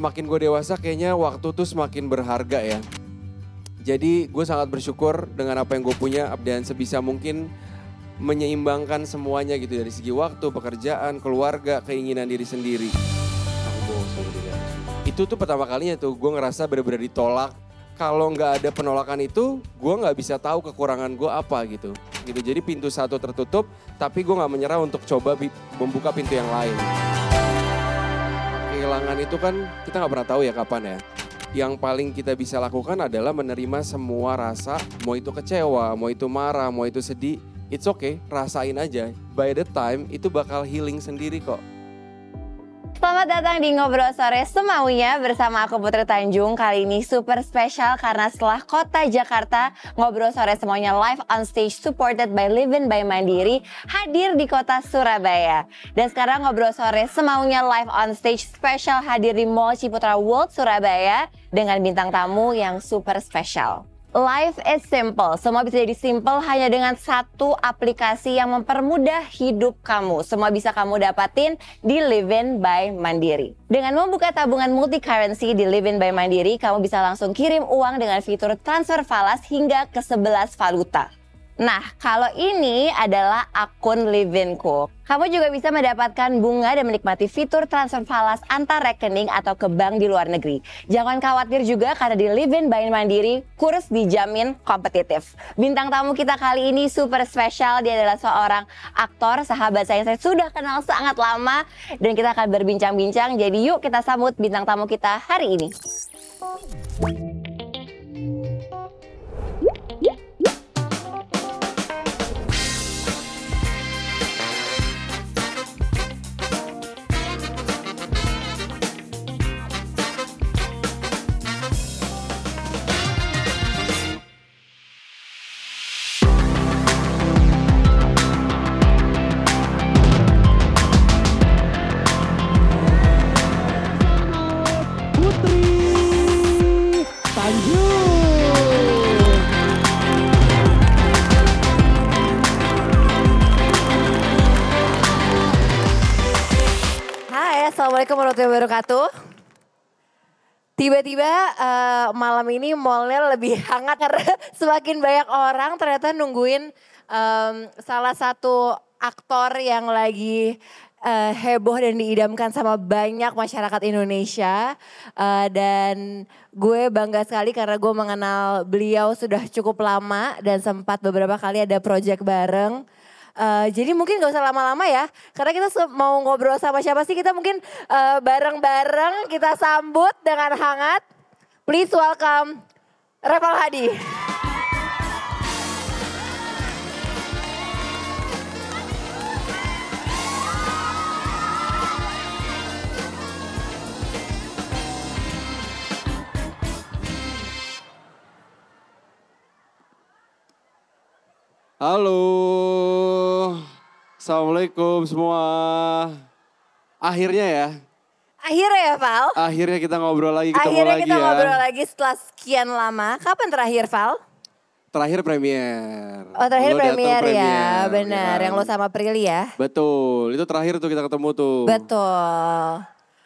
semakin gue dewasa kayaknya waktu tuh semakin berharga ya. Jadi gue sangat bersyukur dengan apa yang gue punya dan sebisa mungkin menyeimbangkan semuanya gitu dari segi waktu, pekerjaan, keluarga, keinginan diri sendiri. Itu tuh pertama kalinya tuh gue ngerasa bener-bener ditolak. Kalau nggak ada penolakan itu, gue nggak bisa tahu kekurangan gue apa gitu. Gitu. Jadi pintu satu tertutup, tapi gue nggak menyerah untuk coba membuka pintu yang lain. Kehilangan itu kan kita nggak pernah tahu ya kapan ya yang paling kita bisa lakukan adalah menerima semua rasa, mau itu kecewa, mau itu marah, mau itu sedih, it's okay, rasain aja. By the time itu bakal healing sendiri kok. Selamat datang di Ngobrol Sore Semaunya bersama aku Putri Tanjung. Kali ini super spesial karena setelah kota Jakarta, Ngobrol Sore Semuanya live on stage supported by Livin by Mandiri hadir di kota Surabaya. Dan sekarang Ngobrol Sore Semaunya live on stage spesial hadir di Mall Ciputra World Surabaya dengan bintang tamu yang super spesial. Life is simple. Semua bisa jadi simple hanya dengan satu aplikasi yang mempermudah hidup kamu. Semua bisa kamu dapatin di Livin by Mandiri. Dengan membuka tabungan multi currency di Livin by Mandiri, kamu bisa langsung kirim uang dengan fitur transfer falas hingga ke 11 valuta. Nah, kalau ini adalah akun Livinku. Kamu juga bisa mendapatkan bunga dan menikmati fitur transfer falas antar rekening atau ke bank di luar negeri. Jangan khawatir juga karena di Livin by Mandiri, kurs dijamin kompetitif. Bintang tamu kita kali ini super spesial. Dia adalah seorang aktor, sahabat saya yang saya sudah kenal sangat lama. Dan kita akan berbincang-bincang. Jadi yuk kita sambut bintang tamu kita hari ini. Assalamualaikum warahmatullahi wabarakatuh. Tiba-tiba eh, malam ini mallnya lebih hangat karena semakin banyak orang ternyata nungguin em, salah satu aktor yang lagi eh, heboh dan diidamkan sama banyak masyarakat Indonesia. Eh, dan gue bangga sekali karena gue mengenal beliau sudah cukup lama dan sempat beberapa kali ada project bareng. Eh, jadi mungkin gak usah lama-lama ya, karena kita mau ngobrol sama siapa sih kita mungkin eh, bareng-bareng kita sambut dengan hangat. Please welcome Reval Hadi. Halo, Assalamualaikum semua. Akhirnya ya, Akhirnya ya Val, akhirnya kita ngobrol lagi, ketemu akhirnya lagi kita ya. ngobrol lagi setelah sekian lama. Kapan terakhir Val? Terakhir premier. Oh terakhir Lo datang premier, ya, premier, benar. kan? Yang lo sama Prilly ya. Betul, itu terakhir tuh kita ketemu tuh. Betul.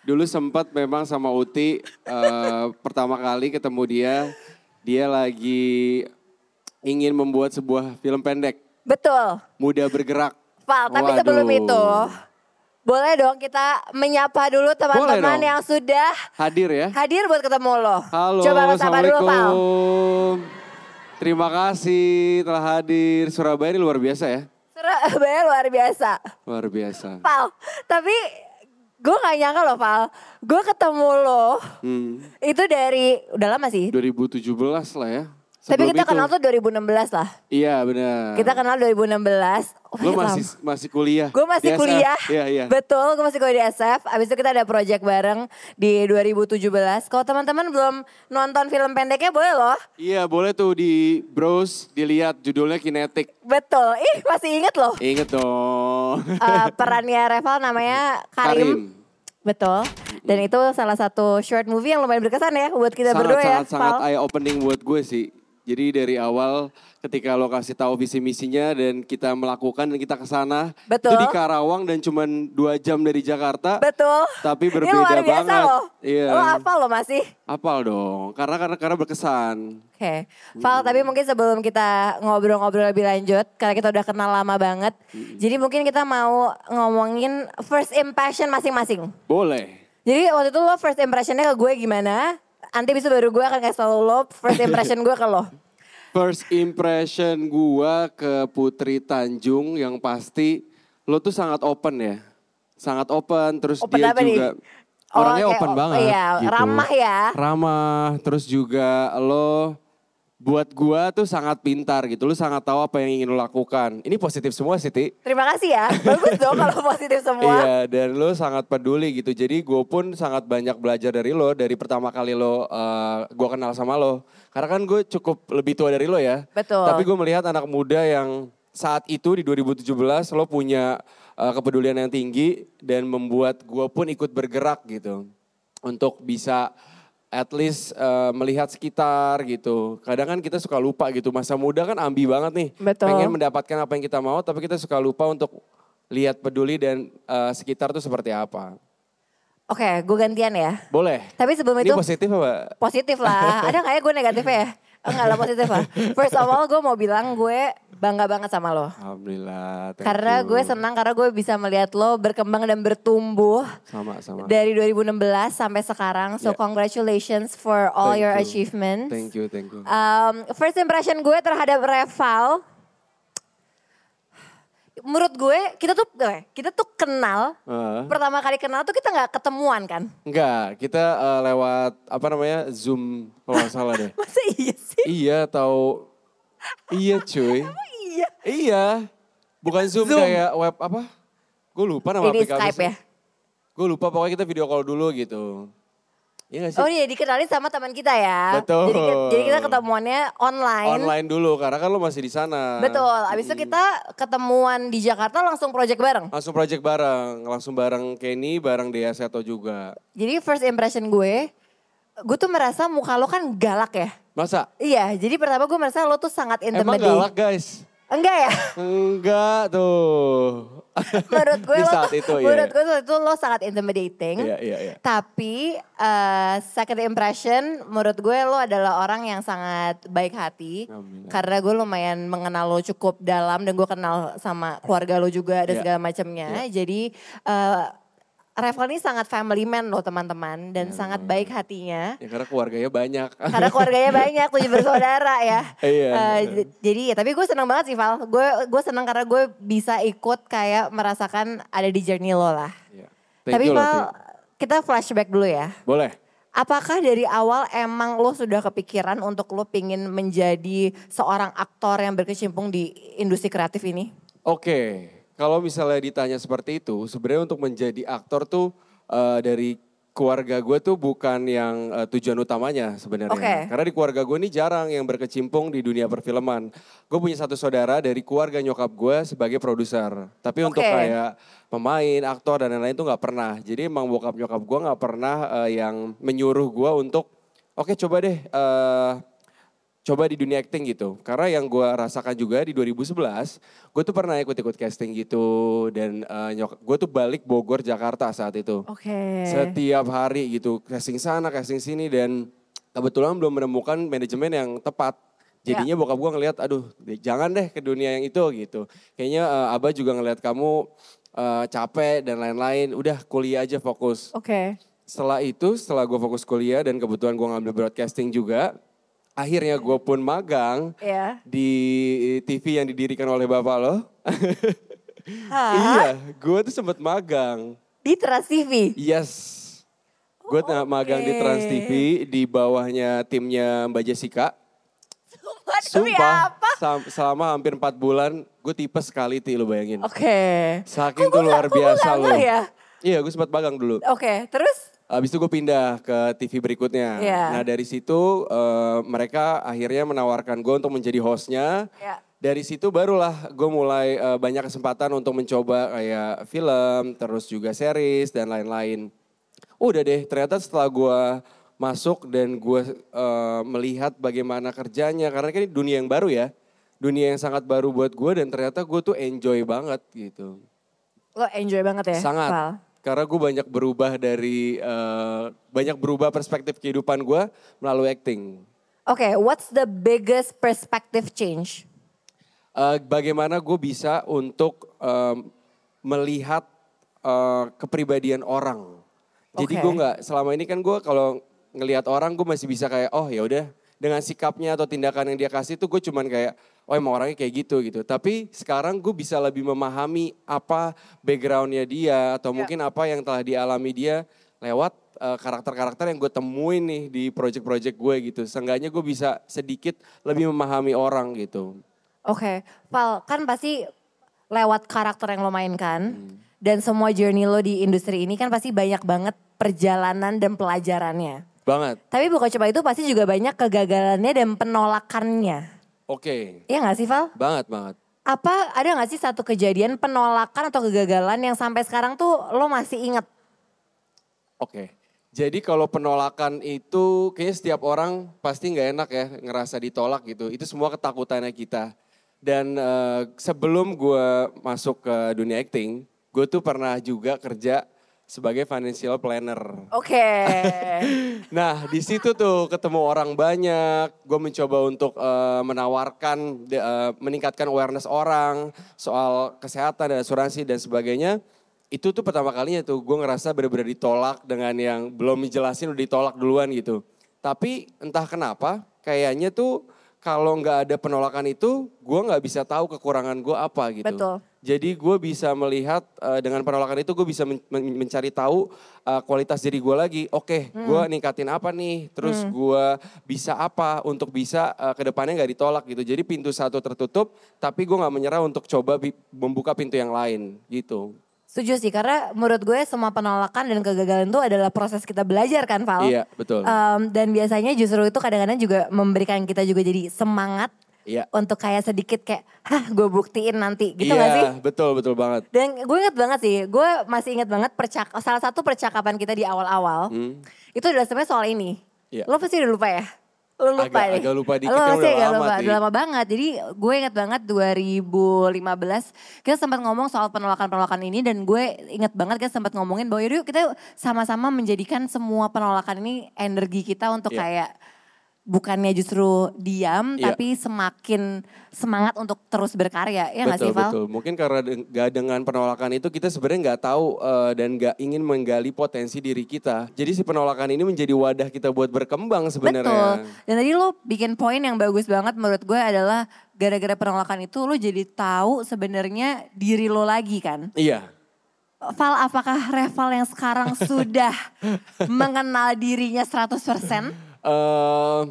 Dulu sempat memang sama Uti eh, pertama kali ketemu dia, dia lagi ingin membuat sebuah film pendek, Betul. mudah bergerak. Val, tapi Waduh. sebelum itu boleh dong kita menyapa dulu teman-teman yang sudah Hadir ya. hadir buat ketemu lo. Halo, Coba lo sapa dulu Val. Terima kasih telah hadir. Surabaya ini luar biasa ya. Surabaya luar biasa. Luar biasa. Val, tapi gue gak nyangka loh Val. Gue ketemu lo Hmm, itu dari, udah lama sih. 2017 lah ya. Tapi kita itu- kenal tuh 2016 lah. Iya benar. Kita kenal 2016. Oh, Lo lama. masih masih kuliah. Gue masih di SF. kuliah. Iya iya. Betul, gue masih kuliah di SF. Abis itu kita ada project bareng di 2017. Kalau teman-teman belum nonton film pendeknya boleh loh. Iya boleh tuh di browse, dilihat judulnya Kinetic. Betul. Ih, masih inget loh. Ingat dong. Eh, perannya Reval namanya Karim. Betul. Dan itu salah satu short movie yang lumayan berkesan ya buat kita sangat berdua ya. sangat sangat Val. eye opening buat gue sih. Jadi dari awal ketika lo kasih tahu visi misinya dan kita melakukan dan kita ke sana. Itu di Karawang dan cuman dua jam dari Jakarta. Betul. Tapi Ini berbeda luar biasa banget. loh. Iya. Lo apa lo masih? Apal dong. Karena karena karena berkesan. Oke, Val, tapi mungkin sebelum kita ngobrol-ngobrol lebih lanjut, karena kita udah kenal lama banget, jadi mungkin kita mau ngomongin first impression masing-masing. Boleh. Jadi waktu itu lo first impressionnya ke gue gimana? Nanti bisa baru gue akan kasih tau lo first impression gue ke lo. First impression gua ke Putri Tanjung yang pasti lo tuh sangat open ya. Sangat open terus Open dia apa nih? juga Oh, orangnya kayak open o- banget iya, gitu. ramah ya. Ramah, terus juga lo buat gua tuh sangat pintar gitu. Lo sangat tahu apa yang ingin lo lakukan. Ini positif semua sih, Ti. Terima kasih ya, bagus dong kalau positif semua. Iya, dan lo sangat peduli gitu. Jadi gue pun sangat banyak belajar dari lo dari pertama kali lo uh, gue kenal sama lo. Karena kan gue cukup lebih tua dari lo ya. Betul. Tapi gue melihat anak muda yang saat itu di 2017 lo punya uh, kepedulian yang tinggi dan membuat gue pun ikut bergerak gitu untuk bisa at least uh, melihat sekitar gitu. Kadang kan kita suka lupa gitu. Masa muda kan ambi banget nih. Betul. Pengen mendapatkan apa yang kita mau tapi kita suka lupa untuk lihat peduli dan uh, sekitar tuh seperti apa. Oke, gue gantian ya. Boleh. Tapi sebelum Ini itu positif apa? positif lah. Ada ya gue negatif ya? Enggak lah positif lah. First of all gue mau bilang gue bangga banget sama lo. Alhamdulillah. thank Karena you. gue senang karena gue bisa melihat lo berkembang dan bertumbuh Sama sama. dari 2016 sampai sekarang. So Yeah. congratulations for all Thank your you. achievements. Thank you, thank you. Um, first impression gue terhadap Reval, menurut gue kita tuh eh, kita tuh kenal. Uh, Pertama kali kenal tuh kita nggak ketemuan kan? enggak, kita uh, lewat apa namanya Zoom kalau nggak salah deh. Masa iya sih? iya tahu. Iya cuy. Iya. Iya. Bukan Zoom, Zoom. kayak web apa? Gue lupa nama Ini aplikasinya. Skype ya? Gue lupa pokoknya kita video call dulu gitu. Iya gak sih? Oh iya dikenalin sama teman kita ya. Betul. Jadi, jadi kita ketemuannya online. Online dulu karena kan lo masih di sana. Betul. Abis itu kita ketemuan di Jakarta langsung project bareng. Langsung project bareng, langsung bareng Kenny, bareng Dea Seto juga. Jadi first impression gue, gue tuh merasa muka lo kan galak ya. Masa? Iya, jadi pertama gue merasa lo tuh sangat Emang intimidating. galak guys? Enggak ya? Enggak tuh. Menurut gue Di lo saat tuh, itu, iya. menurut gue saat itu lo sangat intimidating. Iya, iya, iya. Tapi eh, second impression menurut gue lo adalah orang yang sangat baik hati. Alhamdulillah. Karena gue lumayan mengenal lo cukup dalam dan gue kenal sama keluarga lo juga dan Iya. segala macamnya. Jadi eh Revel ini sangat family man loh teman-teman dan Iya, sangat baik hatinya. Ya karena keluarganya banyak. Karena keluarganya banyak, tujuh bersaudara ya. Iya. J- jadi ya, tapi gue senang banget sih Val. Gue gue senang karena gue bisa ikut kayak merasakan ada di journey lo lah. Iya. Thank tapi you Val, kita flashback dulu ya. Boleh. Apakah dari awal emang lo sudah kepikiran untuk lo pingin menjadi seorang aktor yang berkecimpung di industri kreatif ini? Oke, kalau misalnya ditanya seperti itu, sebenarnya untuk menjadi aktor tuh eh, dari keluarga gue tuh bukan yang eh, tujuan utamanya sebenarnya. Oke. Karena di keluarga gue ini jarang yang berkecimpung di dunia perfilman. Gue punya satu saudara dari keluarga nyokap gue sebagai produser. Tapi untuk Oke. kayak pemain, aktor dan lain-lain tuh nggak pernah. Jadi emang bokap nyokap gue nggak pernah eh, yang menyuruh gue untuk, oke coba deh. eh, coba di dunia acting gitu. Karena yang gue rasakan juga di 2011, gue tuh pernah ikut-ikut casting gitu dan eh, nyok gue tuh balik Bogor Jakarta saat itu. Oke. Setiap hari gitu, casting sana, casting sini dan kebetulan belum menemukan manajemen yang tepat. Jadinya bokap gue ngelihat, aduh jangan deh ke dunia yang itu gitu. Kayaknya eh, Abah juga ngelihat kamu eh, capek dan lain-lain, udah kuliah aja fokus. Oke. Setelah itu, setelah gue fokus kuliah dan kebetulan gue ngambil broadcasting juga, akhirnya gue pun magang Ya. di TV yang didirikan oleh bapak lo. Iya, gue tuh sempet magang. Di Trans TV. Yes. Gue magang di Trans TV di bawahnya timnya Mbak Jessica. Sumpah, Sumpah, apa? selama hampir empat bulan, gue tipes sekali ti lo bayangin. Oke. Saking Kok tuh luar biasa lo. ya? Iya, gue sempat magang dulu. Oke, terus? Habis itu gue pindah ke TV berikutnya. Iya. Nah dari situ eh, mereka akhirnya menawarkan gue untuk menjadi hostnya. Ya. Dari situ barulah gue mulai eh, banyak kesempatan untuk mencoba kayak film, terus juga series dan lain-lain. Udah deh, ternyata setelah gue masuk dan gue eh, melihat bagaimana kerjanya karena kan ini dunia yang baru ya, dunia yang sangat baru buat gue dan ternyata gue tuh enjoy banget gitu. Lo enjoy banget ya? Sangat. Val? Karena gue banyak berubah dari eh, banyak berubah perspektif kehidupan gue melalui acting. Oke, what's the biggest perspective change? Eh, bagaimana gue bisa untuk em, melihat eh, kepribadian orang. Jadi gue nggak selama ini kan gue kalau ngelihat orang gue masih bisa kayak oh ya udah dengan sikapnya atau tindakan yang dia kasih tuh gue cuman kayak oh emang orangnya kayak gitu gitu. Tapi sekarang gue bisa lebih memahami apa backgroundnya dia atau Ya. mungkin apa yang telah dialami dia lewat eh, karakter-karakter yang gue temuin nih di project-project gue gitu. Seenggaknya gue bisa sedikit lebih memahami orang gitu. Oke, Val, kan pasti lewat karakter yang lo mainkan Hmm. dan semua journey lo di industri ini kan pasti banyak banget perjalanan dan pelajarannya. Banget. Tapi bukan cuma itu pasti juga banyak kegagalannya dan penolakannya. Oke. Iya gak sih Val? Banget banget. Apa ada gak sih satu kejadian penolakan atau kegagalan yang sampai sekarang tuh lo masih inget? Oke. Jadi kalau penolakan itu kayaknya setiap orang pasti nggak enak ya ngerasa ditolak gitu. Itu semua ketakutannya kita. Dan eh, sebelum gue masuk ke dunia acting, gue tuh pernah juga kerja sebagai financial planner. Oke. Nah di situ tuh ketemu orang banyak, gue mencoba untuk eh, menawarkan, de- eh, meningkatkan awareness orang soal kesehatan dan asuransi dan sebagainya. Itu tuh pertama kalinya tuh gue ngerasa bener-bener ditolak dengan yang belum dijelasin udah ditolak duluan gitu. Tapi entah kenapa kayaknya tuh kalau nggak ada penolakan itu gue nggak bisa tahu kekurangan gue apa gitu. Betul. Jadi gue bisa melihat eh, dengan penolakan itu gue bisa men- men- mencari tahu eh, kualitas diri gue lagi. Oke, gue ningkatin apa nih? Terus gue bisa apa untuk bisa eh, ke depannya nggak ditolak gitu. Jadi pintu satu tertutup, tapi gue nggak menyerah untuk coba membuka pintu yang lain gitu. Setuju sih karena menurut gue semua penolakan dan kegagalan itu adalah proses kita belajar kan Val? Iya betul. Um, dan biasanya justru itu kadang-kadang juga memberikan kita juga jadi semangat Iya. untuk kayak sedikit kayak, hah gue buktiin nanti gitu iya, gak sih? betul betul banget. Dan gue inget banget sih, gue masih inget banget percak salah satu percakapan kita di awal-awal. Hmm. Itu adalah sebenarnya soal ini. Iya. Lo pasti udah lupa ya? Lo lupa Agak- deh. agak lupa dikit Lo kan pasti udah agak lama, lupa, udah lama banget. Jadi gue inget banget 2015 kita sempat ngomong soal penolakan-penolakan ini dan gue inget banget kita sempat ngomongin bahwa yuk kita sama-sama menjadikan semua penolakan ini energi kita untuk Iya. kayak bukannya justru diam Iya. tapi semakin semangat untuk terus berkarya. Ya nggak betul sih Val? betul. Mungkin karena de- nggak dengan penolakan itu kita sebenarnya nggak tahu eh, dan nggak ingin menggali potensi diri kita. Jadi si penolakan ini menjadi wadah kita buat berkembang Betul. sebenarnya. Dan tadi lo bikin poin yang bagus banget menurut gue adalah gara-gara penolakan itu lo jadi tahu sebenarnya diri lo lagi kan. Iya. Val, apakah Reval yang sekarang sudah mengenal dirinya 100%? Eh,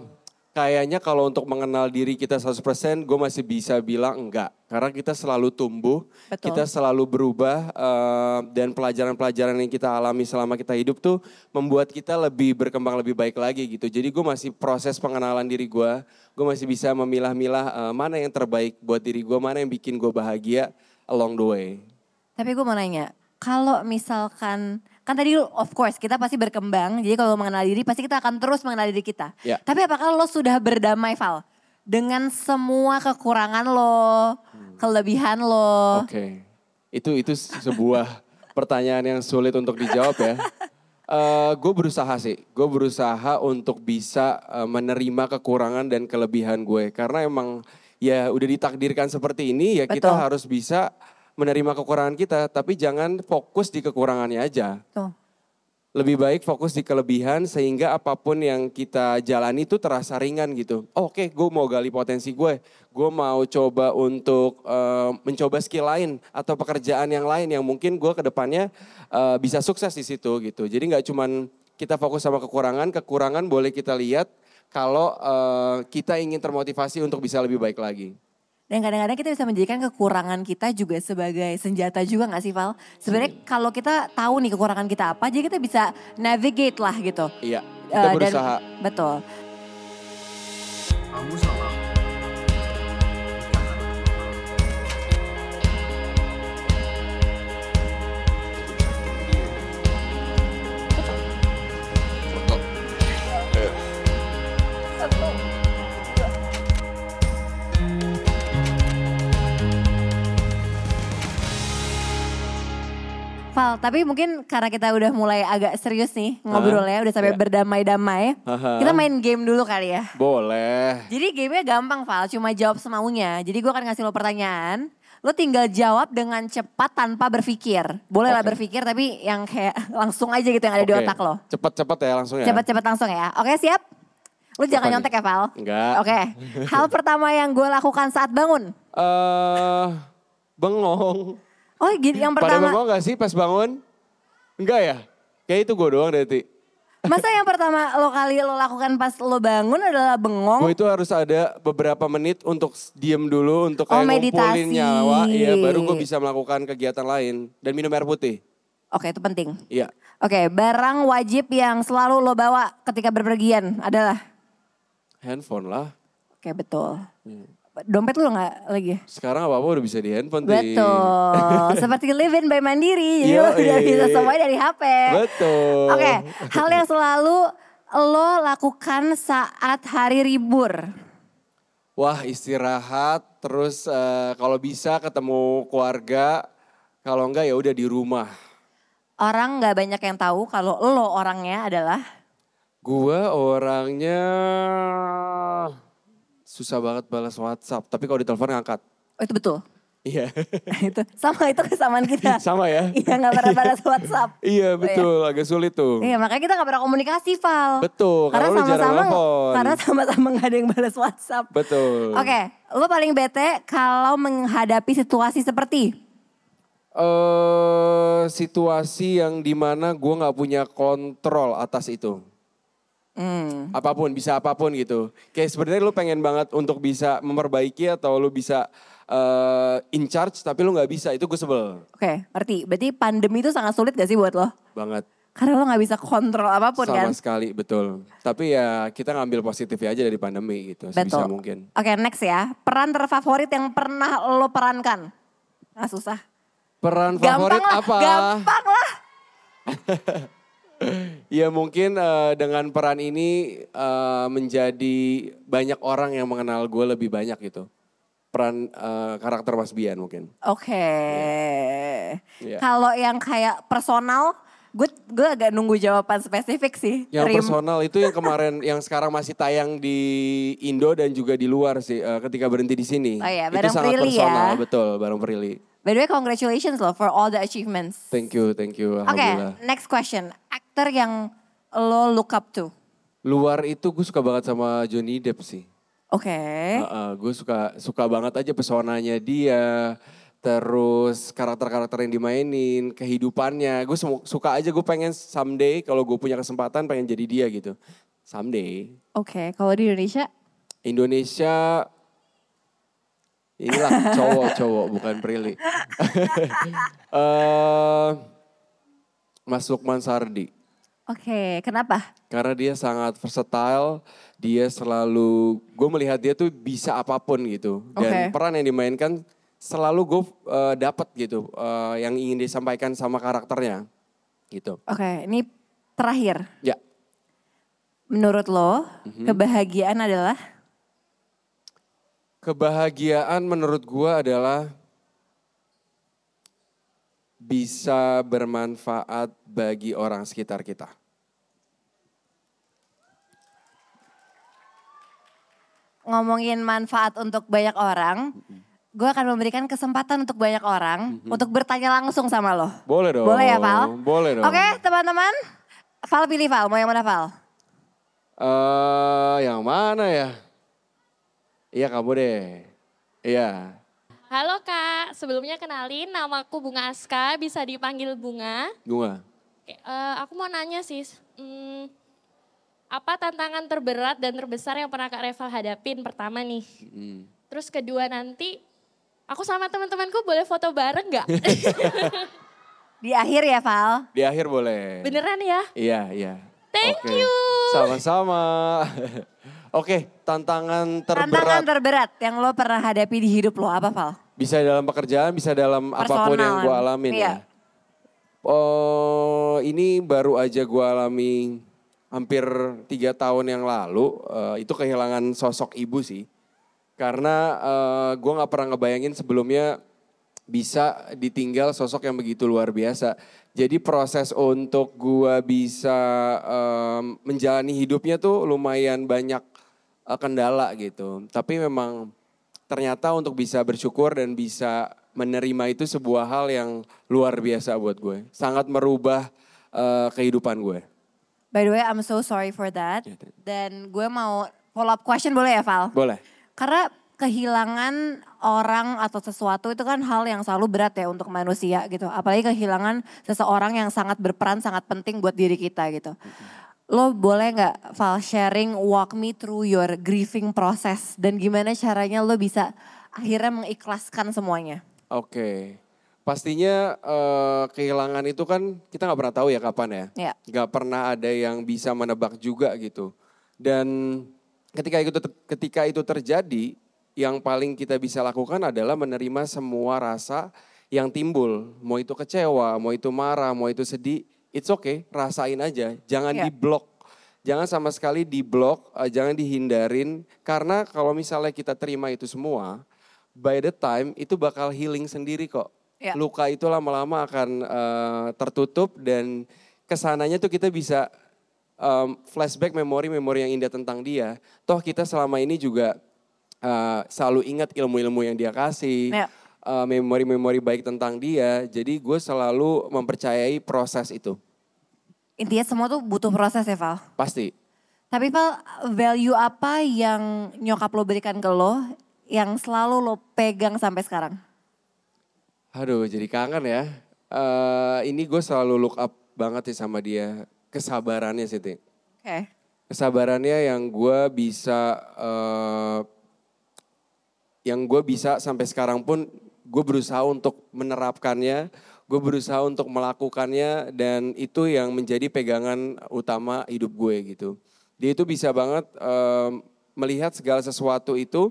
kayaknya kalau untuk mengenal diri kita 100% gue masih bisa bilang enggak. Karena kita selalu tumbuh, Betul. kita selalu berubah eh, dan pelajaran-pelajaran yang kita alami selama kita hidup tuh membuat kita lebih berkembang lebih baik lagi gitu. Jadi gue masih proses pengenalan diri gue, gue masih bisa memilah-milah eh, mana yang terbaik buat diri gue, mana yang bikin gue bahagia along the way. Tapi gue mau nanya, kalau misalkan kan tadi of course kita pasti berkembang. Jadi kalau mengenal diri pasti kita akan terus mengenal diri kita. Ya. Tapi apakah lo sudah berdamai Val dengan semua kekurangan lo, kelebihan lo? Oke, itu itu sebuah pertanyaan yang sulit untuk dijawab ya. gue berusaha sih, gue berusaha untuk bisa eh, menerima kekurangan dan kelebihan gue karena emang ya udah ditakdirkan seperti ini ya kita Betul. harus bisa menerima kekurangan kita, tapi jangan fokus di kekurangannya aja. Tuh. Lebih baik fokus di kelebihan sehingga apa pun yang kita jalani itu terasa ringan gitu. Oh, Oke, gue mau gali potensi gue. Gue mau coba untuk eh, mencoba skill lain atau pekerjaan yang lain yang mungkin gue ke depannya eh, bisa sukses di situ gitu. Jadi nggak cuman kita fokus sama kekurangan, kekurangan boleh kita lihat kalau eh, kita ingin termotivasi untuk bisa lebih baik lagi. Dan kadang-kadang kita bisa menjadikan kekurangan kita juga sebagai senjata juga gak sih Val? Sebenarnya kalau kita tahu nih kekurangan kita apa, jadi kita bisa navigate lah gitu. Iya, kita dan- berusaha. betul. kamu sama Val, tapi mungkin karena kita udah mulai agak serius nih ngobrolnya, udah sampai Iya. berdamai-damai. Kita main game dulu kali ya. Boleh. Jadi gamenya gampang Val, cuma jawab semaunya. Jadi gue akan ngasih lo pertanyaan, lo tinggal jawab dengan cepat tanpa berpikir. Boleh lah Oke. berpikir tapi yang kayak langsung aja gitu yang ada di Oke. otak lo. Cepet-cepet ya langsung ya. Cepet-cepet langsung ya. Oke siap? Lo jangan nih? nyontek ya Val. Enggak. Oke, hal pertama yang gue lakukan saat bangun. Eh, bengong. Oh gini, yang Pada pertama. bengong gak sih pas bangun? Enggak ya? Kayak itu gue doang dari Masa yang pertama lo kali lo lakukan pas lo bangun adalah bengong? Gue itu harus ada beberapa menit untuk diem dulu, untuk Oh, kayak ngumpulin meditasi. nyawa. Iya, baru gue bisa melakukan kegiatan lain. Dan minum air putih. Oke itu penting. Iya. Oke, barang wajib yang selalu lo bawa ketika berpergian adalah? Handphone lah. Oke betul. Hmm. Dompet lo nggak lagi? Sekarang apa-apa udah bisa di handphone. Betul. Seperti live in by Mandiri. Jadi udah bisa semuanya dari HP. Betul. Oke, hal yang selalu lo lakukan saat hari libur. Wah istirahat, terus eh, kalau bisa ketemu keluarga. Kalau enggak ya udah di rumah. Orang nggak banyak yang tahu kalau lo orangnya adalah Gua orangnya susah banget balas WhatsApp. Tapi kalau ditelepon ngangkat. oh itu betul. Iya. itu sama itu kesamaan kita. Sama ya? Iya nggak pernah balas WhatsApp. Iya betul, agak sulit tuh. Iya makanya kita nggak pernah komunikasi Val. Betul, karena telepon. karena sama-sama nggak ada yang balas WhatsApp. Betul. Oke, lo paling bete kalau menghadapi situasi seperti eh situasi yang di mana gue nggak punya kontrol atas itu. Hmm, Apa pun, bisa apa pun gitu. Kayak sebenarnya lu pengen banget untuk bisa memperbaiki atau lu bisa eh, in charge tapi lu nggak bisa, itu gue sebel Oke, ngerti. Berarti pandemi itu sangat sulit gak sih buat lo? banget. Karena lo nggak bisa kontrol apa pun Sama kan? sekali, betul. Tapi ya kita ngambil positifnya aja dari pandemi gitu, sebisa Betul. mungkin. Oke, next ya. Peran terfavorit yang pernah lo perankan? Nah, susah. Peran Gampang favorit lah, apa? gampang lah. Ya mungkin eh, dengan peran ini eh, menjadi banyak orang yang mengenal gue lebih banyak gitu. Peran eh, karakter Mas Bian mungkin. Oke. Iya. Kalau yang kayak personal, gue gue agak nunggu jawaban spesifik sih. Yang Rim. personal itu yang kemarin yang sekarang masih tayang di Indo dan juga di luar sih eh, ketika berhenti di sini. Oh iya, itu bareng sangat Prilly personal, ya. betul, bareng Prilly. By the way, congratulations loh for all the achievements. Thank you, thank you. Oke, Alhamdulillah. next question. Aktor yang lo look up to? Luar itu gue suka banget sama Johnny Depp sih. Oke. gue suka suka banget aja pesonanya dia, terus karakter-karakter yang dimainin, kehidupannya. Gue suka aja gue pengen someday kalau gue punya kesempatan pengen jadi dia gitu. Someday. Oke, kalau di Indonesia? Indonesia inilah cowok-cowok bukan Prilly. Eh, Mas Lukman Sardi. Oke, kenapa? Karena dia sangat versatile, dia selalu, gue melihat dia tuh bisa apa pun gitu. Dan Oke. peran yang dimainkan selalu gue eh, dapat gitu, eh, yang ingin disampaikan sama karakternya gitu. Oke, ini terakhir. Ya, Menurut lo, Mhm. kebahagiaan adalah? kebahagiaan menurut gue adalah bisa bermanfaat bagi orang sekitar kita. Ngomongin manfaat untuk banyak orang, gue akan memberikan kesempatan untuk banyak orang untuk bertanya langsung sama lo. Boleh dong. Boleh ya, Val? Boleh dong. Oke, teman-teman. Val pilih Val, mau yang mana Val? Eh, yang mana ya? Iya kamu deh. Iya. Halo Kak, sebelumnya kenalin namaku Bunga Aska, bisa dipanggil Bunga. Bunga. Oke, eh, aku mau nanya sih, hmm, apa tantangan terberat dan terbesar yang pernah Kak Reval hadapin pertama nih? Hmm. Terus kedua nanti, aku sama teman-temanku boleh foto bareng nggak? Di akhir ya Val. Di akhir boleh. Beneran ya? Iya, iya. Thank Oke. you. Sama-sama. Oke, tantangan terberat. Tantangan terberat yang lo pernah hadapi di hidup lo apa Val? Bisa dalam pekerjaan, bisa dalam apa pun yang Personal. gue alamin Iya. ya. Oh, ini baru aja gue alami hampir tiga tahun yang lalu. Eh, itu kehilangan sosok ibu sih. Karena gue nggak pernah ngebayangin sebelumnya bisa ditinggal sosok yang begitu luar biasa. Jadi proses untuk gua bisa em, menjalani hidupnya tuh lumayan banyak eh, kendala gitu. Tapi memang ternyata untuk bisa bersyukur dan bisa menerima itu sebuah hal yang luar biasa buat gue. Sangat merubah eh, kehidupan gue. By the way, I'm so sorry for that. Ya, Dan gue mau follow up question boleh ya Val? Boleh. Karena kehilangan orang atau sesuatu itu kan hal yang selalu berat ya untuk manusia gitu. Apalagi kehilangan seseorang yang sangat berperan, sangat penting buat diri kita gitu. Lo boleh nggak Val sharing walk me through your grieving process dan gimana caranya lo bisa akhirnya mengikhlaskan semuanya? Oke. Pastinya eh, kehilangan itu kan kita nggak pernah tahu ya kapan ya. Nggak pernah ada yang bisa menebak juga gitu. Dan ketika itu ketika itu terjadi, yang paling kita bisa lakukan adalah menerima semua rasa yang timbul. Mau itu kecewa, mau itu marah, mau itu sedih, it's okay, rasain aja. Jangan Ya. diblok. Jangan sama sekali diblok, eh, jangan dihindarin. Karena kalau misalnya kita terima itu semua, by the time itu bakal healing sendiri kok. Ya. Luka itu lama-lama akan eh, tertutup dan ke sananya tuh kita bisa em, flashback memori-memori yang indah tentang dia. Toh kita selama ini juga eh, selalu ingat ilmu-ilmu yang dia kasih, Eh, memori-memori baik tentang dia. Jadi gue selalu mempercayai proses itu, Intinya semua tuh butuh proses ya Val? pasti. Tapi Val, value apa yang nyokap lo berikan ke lo yang selalu lo pegang sampai sekarang? Aduh, jadi kangen ya. Eh, ini gue selalu look up banget sih sama dia. Kesabarannya sih. Oke. Kesabarannya yang gue bisa, eh, yang gue bisa sampai sekarang pun gue berusaha untuk menerapkannya, gue berusaha untuk melakukannya dan itu yang menjadi pegangan utama hidup gue gitu. Dia itu bisa banget eh, melihat segala sesuatu itu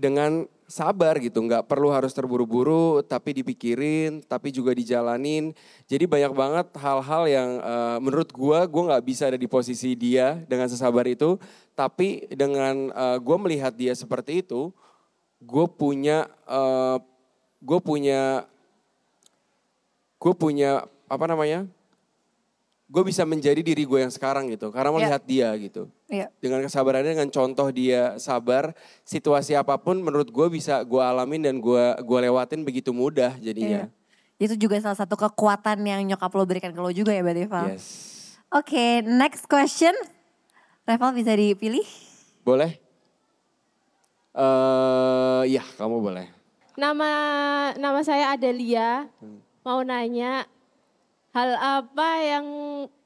dengan sabar gitu, nggak perlu harus terburu-buru, tapi dipikirin, tapi juga dijalanin. Jadi banyak banget hal-hal yang eh, menurut gua, gua nggak bisa ada di posisi dia dengan sesabar itu, tapi dengan eh, gua melihat dia seperti itu, gue punya, eh, gue punya, gue punya apa namanya? Gue bisa menjadi diri gue yang sekarang gitu, karena melihat dia gitu Iya. dengan kesabarannya dengan contoh dia sabar situasi apa pun menurut gue bisa gue alamin dan gue gua lewatin begitu mudah jadinya Itu juga salah satu kekuatan yang nyokap lo berikan ke lo juga ya berarti Val? yes Oke, next question. Reval bisa dipilih? boleh eh ya kamu boleh Nama nama saya Adelia. Mau nanya hal apa yang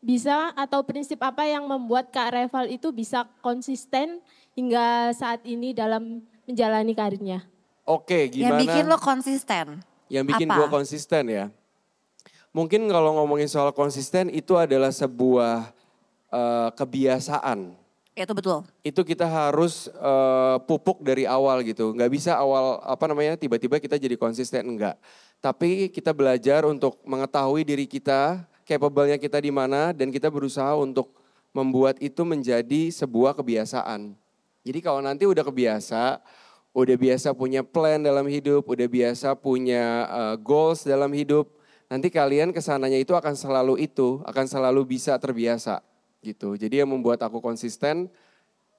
bisa atau prinsip apa yang membuat Kak Reval itu bisa konsisten hingga saat ini dalam menjalani karirnya? oke Yang gimana bikin lo konsisten. yang bikin apa? gue konsisten ya mungkin kalau ngomongin soal konsisten itu adalah sebuah eh, kebiasaan Itu betul. itu kita harus eh, pupuk dari awal gitu. Nggak bisa awal apa namanya tiba-tiba kita jadi konsisten enggak. Tapi kita belajar untuk mengetahui diri kita, capable-nya kita di mana dan kita berusaha untuk membuat itu menjadi sebuah kebiasaan. Jadi kalau nanti udah kebiasa, udah biasa punya plan dalam hidup, udah biasa punya eh, goals dalam hidup, nanti kalian ke sananya itu akan selalu itu, akan selalu bisa terbiasa gitu. Jadi yang membuat aku konsisten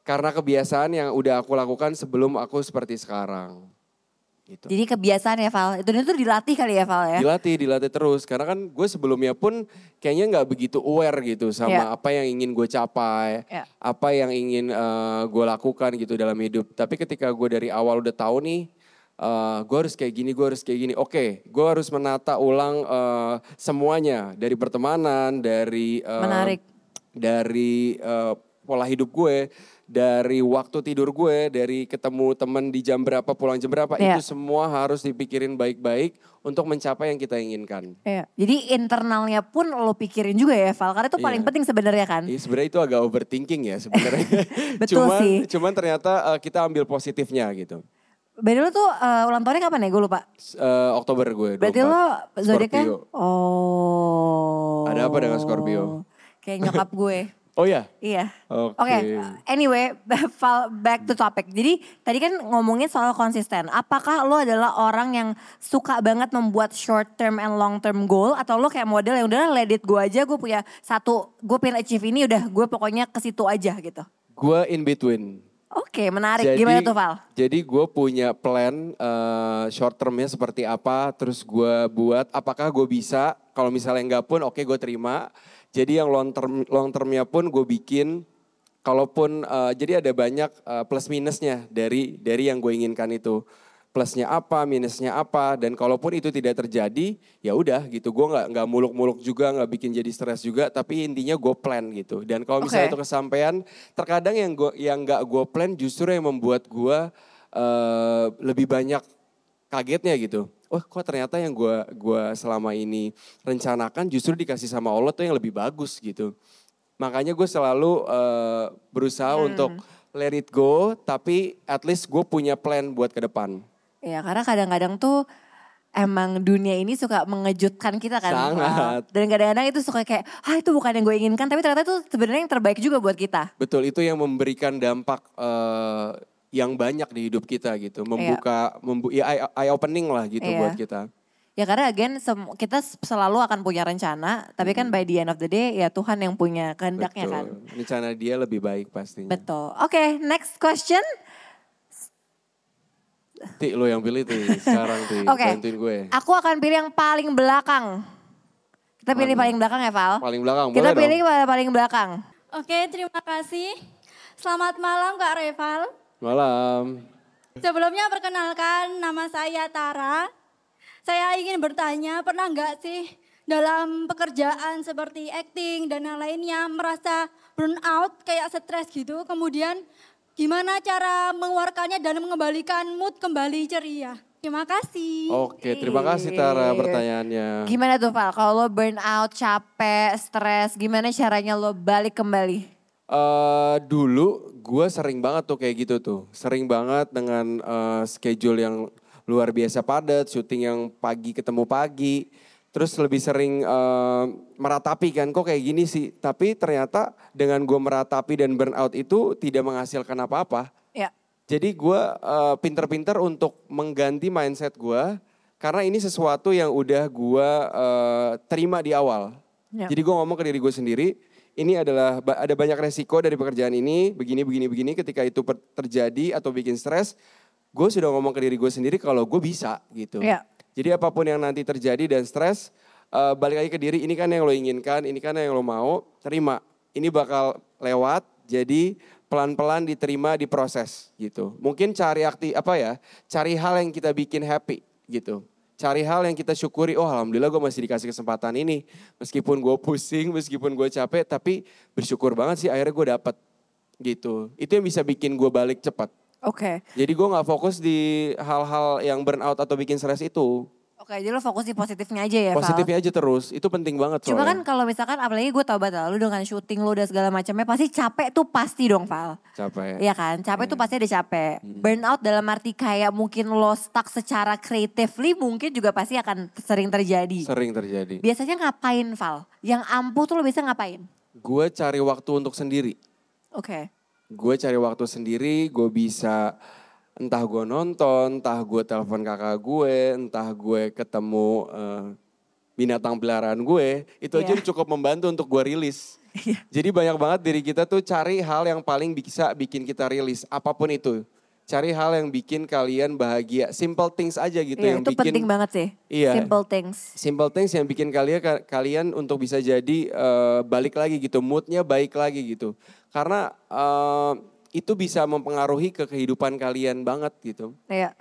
karena kebiasaan yang udah aku lakukan sebelum aku seperti sekarang. Gitu. Jadi kebiasaan ya Val. Itu itu dilatih kali ya Val ya? Dilatih, dilatih terus. Karena kan gue sebelumnya pun kayaknya nggak begitu aware gitu sama Ya. apa yang ingin gue capai, Ya. apa yang ingin eh, gue lakukan gitu dalam hidup. Tapi ketika gue dari awal udah tahu nih, eh, gue harus kayak gini, gue harus kayak gini. Oke, gue harus menata ulang eh, semuanya dari pertemanan, dari eh, Menarik. Dari eh, pola hidup gue, dari waktu tidur gue, dari ketemu temen di jam berapa, pulang jam berapa, Iya. itu semua harus dipikirin baik-baik untuk mencapai yang kita inginkan. Iya. Jadi internalnya pun lo pikirin juga ya Val. Karena itu paling Iya. penting sebenarnya kan? Iya sebenarnya itu agak overthinking ya sebenarnya. Betul cuman, sih. Cuman ternyata eh, kita ambil positifnya gitu. Berarti lo tuh eh, ulang tahunnya kapan ya? Gue lupa. Eh, Oktober gue. Berarti 24. lo zodiaknya? Oh. Ada apa dengan Scorpio? Kayak nyokap gue. Oh ya? Iya. Oke. Oke, anyway, Val, back to topic. Jadi tadi kan ngomongin soal konsisten. Apakah lo adalah orang yang suka banget membuat short term and long term goal atau lo kayak model yang udah let it go aja, gue punya satu, gue pengen achieve ini udah gue pokoknya ke situ aja gitu. Gue in between. Oke, menarik. Gimana tuh Val? Jadi gue punya plan eh, short termnya seperti apa, terus gue buat apakah gue bisa, kalau misalnya enggak pun oke gue terima. Jadi yang long term long termnya pun gue bikin, kalaupun eh, jadi ada banyak eh, plus minusnya dari dari yang gue inginkan itu. Plusnya apa, minusnya apa, dan kalaupun itu tidak terjadi, ya udah gitu. Gue nggak nggak muluk-muluk juga, nggak bikin jadi stres juga. Tapi intinya gue plan gitu. Dan kalau misalnya Oke. itu kesampaian, terkadang yang gue yang nggak gue plan justru yang membuat gue eh, lebih banyak kagetnya gitu. Oh kok ternyata yang gue gua selama ini rencanakan justru dikasih sama Allah tuh yang lebih bagus gitu. Makanya gue selalu eh, berusaha untuk let it go, tapi at least gue punya plan buat ke depan. Ya karena kadang-kadang tuh emang dunia ini suka mengejutkan kita kan. Sangat. Dan kadang-kadang itu suka kayak, ah itu bukan yang gue inginkan. Tapi ternyata itu sebenarnya yang terbaik juga buat kita. Betul, itu yang memberikan dampak eh, yang banyak di hidup kita gitu. Membuka, membu ya eye, eye opening lah gitu Iya. buat kita. Ya karena again sem- kita selalu akan punya rencana. Tapi kan by the end of the day ya Tuhan yang punya kehendaknya kan. Betul. Rencana dia lebih baik pastinya. Betul. Oke next question. Ti, lo yang pilih Ti, sekarang Ti, Oke. bantuin gue. Aku akan pilih yang paling belakang. Kita pilih Mana? paling belakang ya Val? Paling belakang, Kita boleh pilih dong. paling belakang. Oke, terima kasih. Selamat malam Kak Reval. Malam. Sebelumnya perkenalkan nama saya Tara. Saya ingin bertanya, pernah nggak sih dalam pekerjaan seperti acting dan yang lainnya merasa burn out kayak stres gitu. Kemudian gimana cara mengeluarkannya dan mengembalikan mood kembali ceria. Terima kasih. Oke, terima kasih Tara pertanyaannya. Gimana tuh Val? Kalau lo burn out, capek, stres, gimana caranya lo balik kembali? Eh dulu gue sering banget tuh kayak gitu tuh. Sering banget dengan eh, schedule yang luar biasa padat, syuting yang pagi ketemu pagi. Terus lebih sering eh, meratapi kan, kok kayak gini sih. Tapi ternyata dengan gue meratapi dan burnout itu tidak menghasilkan apa-apa. Ya. Jadi gue eh, pinter-pinter untuk mengganti mindset gue karena ini sesuatu yang udah gue eh, terima di awal. Ya. Jadi gue ngomong ke diri gue sendiri, ini adalah ada banyak resiko dari pekerjaan ini, begini begini begini. Ketika itu terjadi atau bikin stres, gue sudah ngomong ke diri gue sendiri kalau gue bisa gitu. Ya. Jadi apa pun yang nanti terjadi dan stres, eh, balik lagi ke diri. Ini kan yang lo inginkan, ini kan yang lo mau, terima. Ini bakal lewat. Jadi pelan-pelan diterima, diproses gitu. Mungkin cari akti apa ya? Cari hal yang kita bikin happy gitu. Cari hal yang kita syukuri. Oh alhamdulillah gue masih dikasih kesempatan ini. Meskipun gue pusing, meskipun gue capek, tapi bersyukur banget sih akhirnya gue dapet gitu. Itu yang bisa bikin gue balik cepat. Oke. Jadi gue nggak fokus di hal-hal yang burnout atau bikin stres itu. Oke, jadi lo fokus di positifnya aja ya Val? Positifnya aja terus, itu penting banget Cuma kan soalnya. kalau misalkan apalagi gue tau banget lu dengan syuting lu dan segala macamnya pasti capek tuh pasti dong Val. Capek. Iya kan, capek tuh pasti ada capek. Burnout dalam arti kayak mungkin lo stuck secara creatively mungkin juga pasti akan sering terjadi. Sering terjadi. Biasanya ngapain Val? Yang ampuh tuh lo bisa ngapain? Gue cari waktu untuk sendiri. Oke. Gue cari waktu sendiri, gue bisa entah gue nonton, entah gue telepon kakak gue, entah gue ketemu eh, binatang peliharaan gue. Itu aja Iya. cukup membantu untuk gue rilis. Jadi banyak banget diri kita tuh cari hal yang paling bisa bikin kita rilis, apa pun itu. Cari hal yang bikin kalian bahagia, simple things aja gitu Iya, yang itu bikin penting banget sih. Iya. Simple things. simple things yang bikin kalian kalian untuk bisa jadi eh, balik lagi gitu, moodnya baik lagi gitu. Karena eh, itu bisa mempengaruhi ke kehidupan kalian banget gitu. Iya.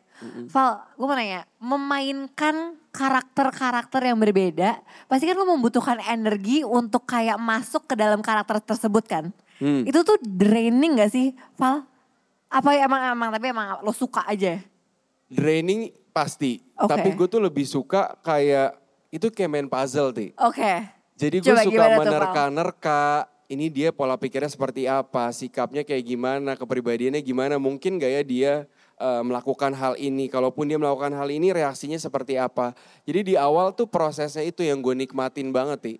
Val, gue mau nanya, memainkan karakter-karakter yang berbeda, pasti kan lo membutuhkan energi untuk kayak masuk ke dalam karakter tersebut kan? Hmm. Itu tuh draining gak sih, Val? Apa ya emang emang tapi emang lo suka aja? Draining pasti, Oke. tapi gue tuh lebih suka kayak itu kayak main puzzle ti. Oke. Jadi gue suka menerka-nerka. Ini dia pola pikirnya seperti apa, sikapnya kayak gimana, kepribadiannya gimana. Mungkin gak ya dia eh, melakukan hal ini. Kalaupun dia melakukan hal ini reaksinya seperti apa. Jadi di awal tuh prosesnya itu yang gue nikmatin banget, Ti.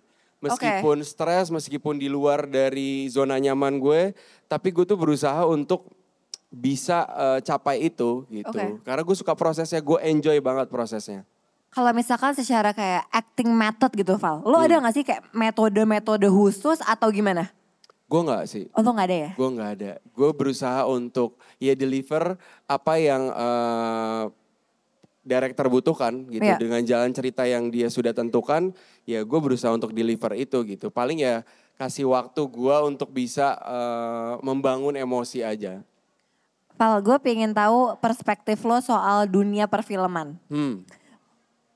Meskipun stres, meskipun di luar dari zona nyaman gue, tapi gue tuh berusaha untuk bisa eh, capai itu gitu. Oke. Karena gue suka prosesnya, gue enjoy banget prosesnya. Kalau misalkan secara kayak acting method gitu Val, lo ada gak sih kayak metode-metode khusus atau gimana? Gue nggak sih. Oh lo gak ada ya? Gue nggak ada. Gue berusaha untuk ya deliver apa yang eh, director butuhkan gitu Iya. dengan jalan cerita yang dia sudah tentukan. Ya gue berusaha untuk deliver itu gitu. Paling ya kasih waktu gue untuk bisa eh, membangun emosi aja. Val, gue pengen tahu perspektif lo soal dunia perfilman. Hmm.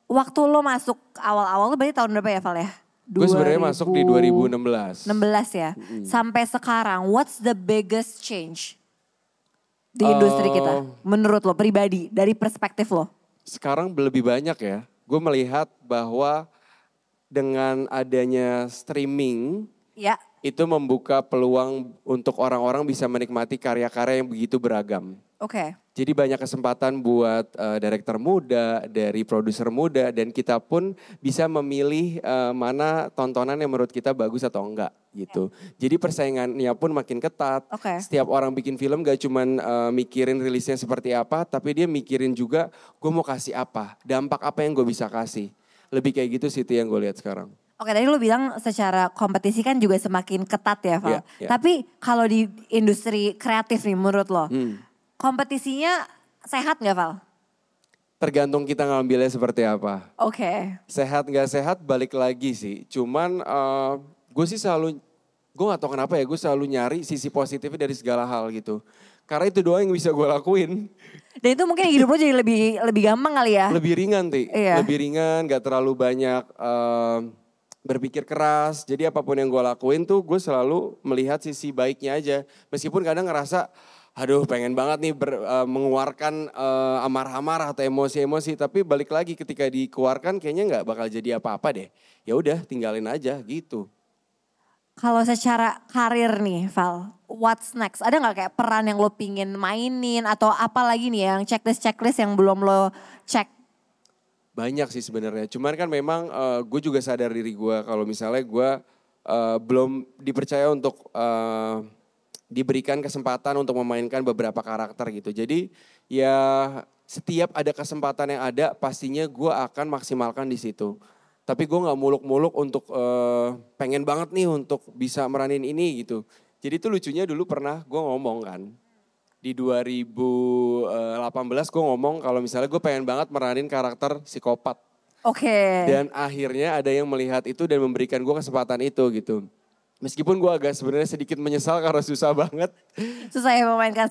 Waktu lo masuk awal-awal, lo berarti tahun berapa ya Val ya? Gue sebenarnya masuk di 2016. 16 ya. Sampai sekarang, what's the biggest change di Eh, industri kita? Menurut lo pribadi, dari perspektif lo? Sekarang lebih banyak ya. Gue melihat bahwa dengan adanya streaming Ya, itu membuka peluang untuk orang-orang bisa menikmati karya-karya yang begitu beragam. oke. Jadi banyak kesempatan buat eh, direktur muda, dari produser muda, dan kita pun bisa memilih eh, mana tontonan yang menurut kita bagus atau enggak gitu. Jadi persaingannya pun makin ketat. Oke. Setiap orang bikin film gak cuman eh, mikirin rilisnya seperti apa, tapi dia mikirin juga gue mau kasih apa, dampak apa yang gue bisa kasih. Lebih kayak gitu sih itu yang gue lihat sekarang. Oke tadi lo bilang secara kompetisi kan juga semakin ketat ya Val. Iya, iya. Tapi kalau di industri kreatif nih menurut lo, Hmm. Kompetisinya sehat gak Val? Tergantung kita ngambilnya seperti apa. Oke. Sehat nggak sehat balik lagi sih. Cuman gue sih selalu, gue nggak tahu kenapa ya, gue selalu nyari sisi positifnya dari segala hal gitu. Karena itu doang yang bisa gue lakuin. Dan itu mungkin hidup lo jadi lebih lebih gampang kali ya? Lebih ringan ti, Iya. lebih ringan, nggak terlalu banyak eh, berpikir keras. Jadi apa pun yang gue lakuin tuh gue selalu melihat sisi baiknya aja. Meskipun kadang ngerasa, aduh pengen banget nih ber- eh, mengeluarkan eh, amarah-amarah atau emosi-emosi. Tapi balik lagi ketika dikeluarkan kayaknya nggak bakal jadi apa-apa deh. Ya udah tinggalin aja gitu. Kalau secara karir nih Val, what's next? Ada nggak kayak peran yang lo pingin mainin atau apa lagi nih yang checklist-checklist yang belum lo cek? Banyak sih sebenarnya. Cuman kan memang gue juga sadar diri gue kalau misalnya gue eh, belum dipercaya untuk eh, diberikan kesempatan untuk memainkan beberapa karakter gitu. Jadi ya setiap ada kesempatan yang ada pastinya gue akan maksimalkan di situ. Tapi gue nggak muluk-muluk untuk eh, pengen banget nih untuk bisa meranin ini gitu. Jadi itu lucunya dulu pernah gue ngomong kan di 2018 gue ngomong kalau misalnya gue pengen banget meranin karakter psikopat. Oke. Dan akhirnya ada yang melihat itu dan memberikan gue kesempatan itu gitu. Meskipun gue agak sebenarnya sedikit menyesal karena susah banget. Susah ya memainkan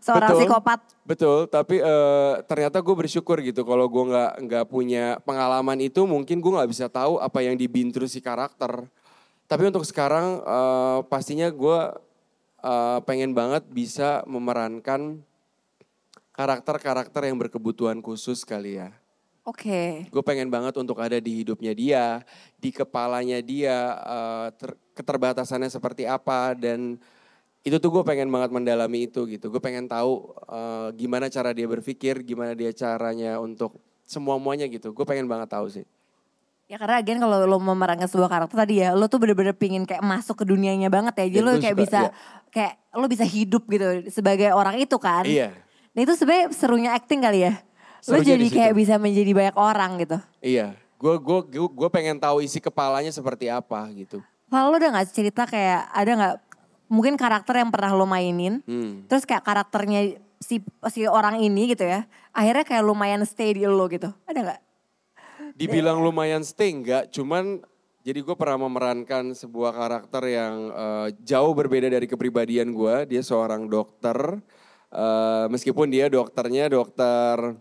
seorang Betul. psikopat. Betul, tapi eh, ternyata gue bersyukur gitu kalau gue nggak nggak punya pengalaman itu mungkin gue nggak bisa tahu apa yang dibintru si karakter. Tapi untuk sekarang eh, pastinya gue eh, pengen banget bisa memerankan karakter-karakter yang berkebutuhan khusus kali ya. Oke. Gue pengen banget untuk ada di hidupnya dia, di kepalanya dia, ter- keterbatasannya seperti apa dan itu tuh gue pengen banget mendalami itu gitu. Gue pengen tahu eh, gimana cara dia berpikir, gimana dia caranya untuk semua-muanya gitu. Gue pengen banget tahu sih. Ya karena again kalau lo memerankan sebuah karakter tadi ya, lo tuh bener-bener pingin kayak masuk ke dunianya banget ya. Jadi Dan lo kayak suka, bisa, iya. kayak lo bisa hidup gitu sebagai orang itu kan. Iya, Nah itu sebenarnya serunya acting kali ya. Lo jadi kayak bisa menjadi banyak orang gitu. iya. Gue gue gue pengen tahu isi kepalanya seperti apa gitu. Lo udah gak cerita kayak ada gak mungkin karakter yang pernah lo mainin. Hmm. Terus kayak karakternya si si orang ini gitu ya. Akhirnya kayak lumayan stay di lo gitu. Ada gak? Dibilang lumayan stay enggak, cuman jadi gue pernah memerankan sebuah karakter yang eh, jauh berbeda dari kepribadian gue. Dia seorang dokter, eh, meskipun dia dokternya dokter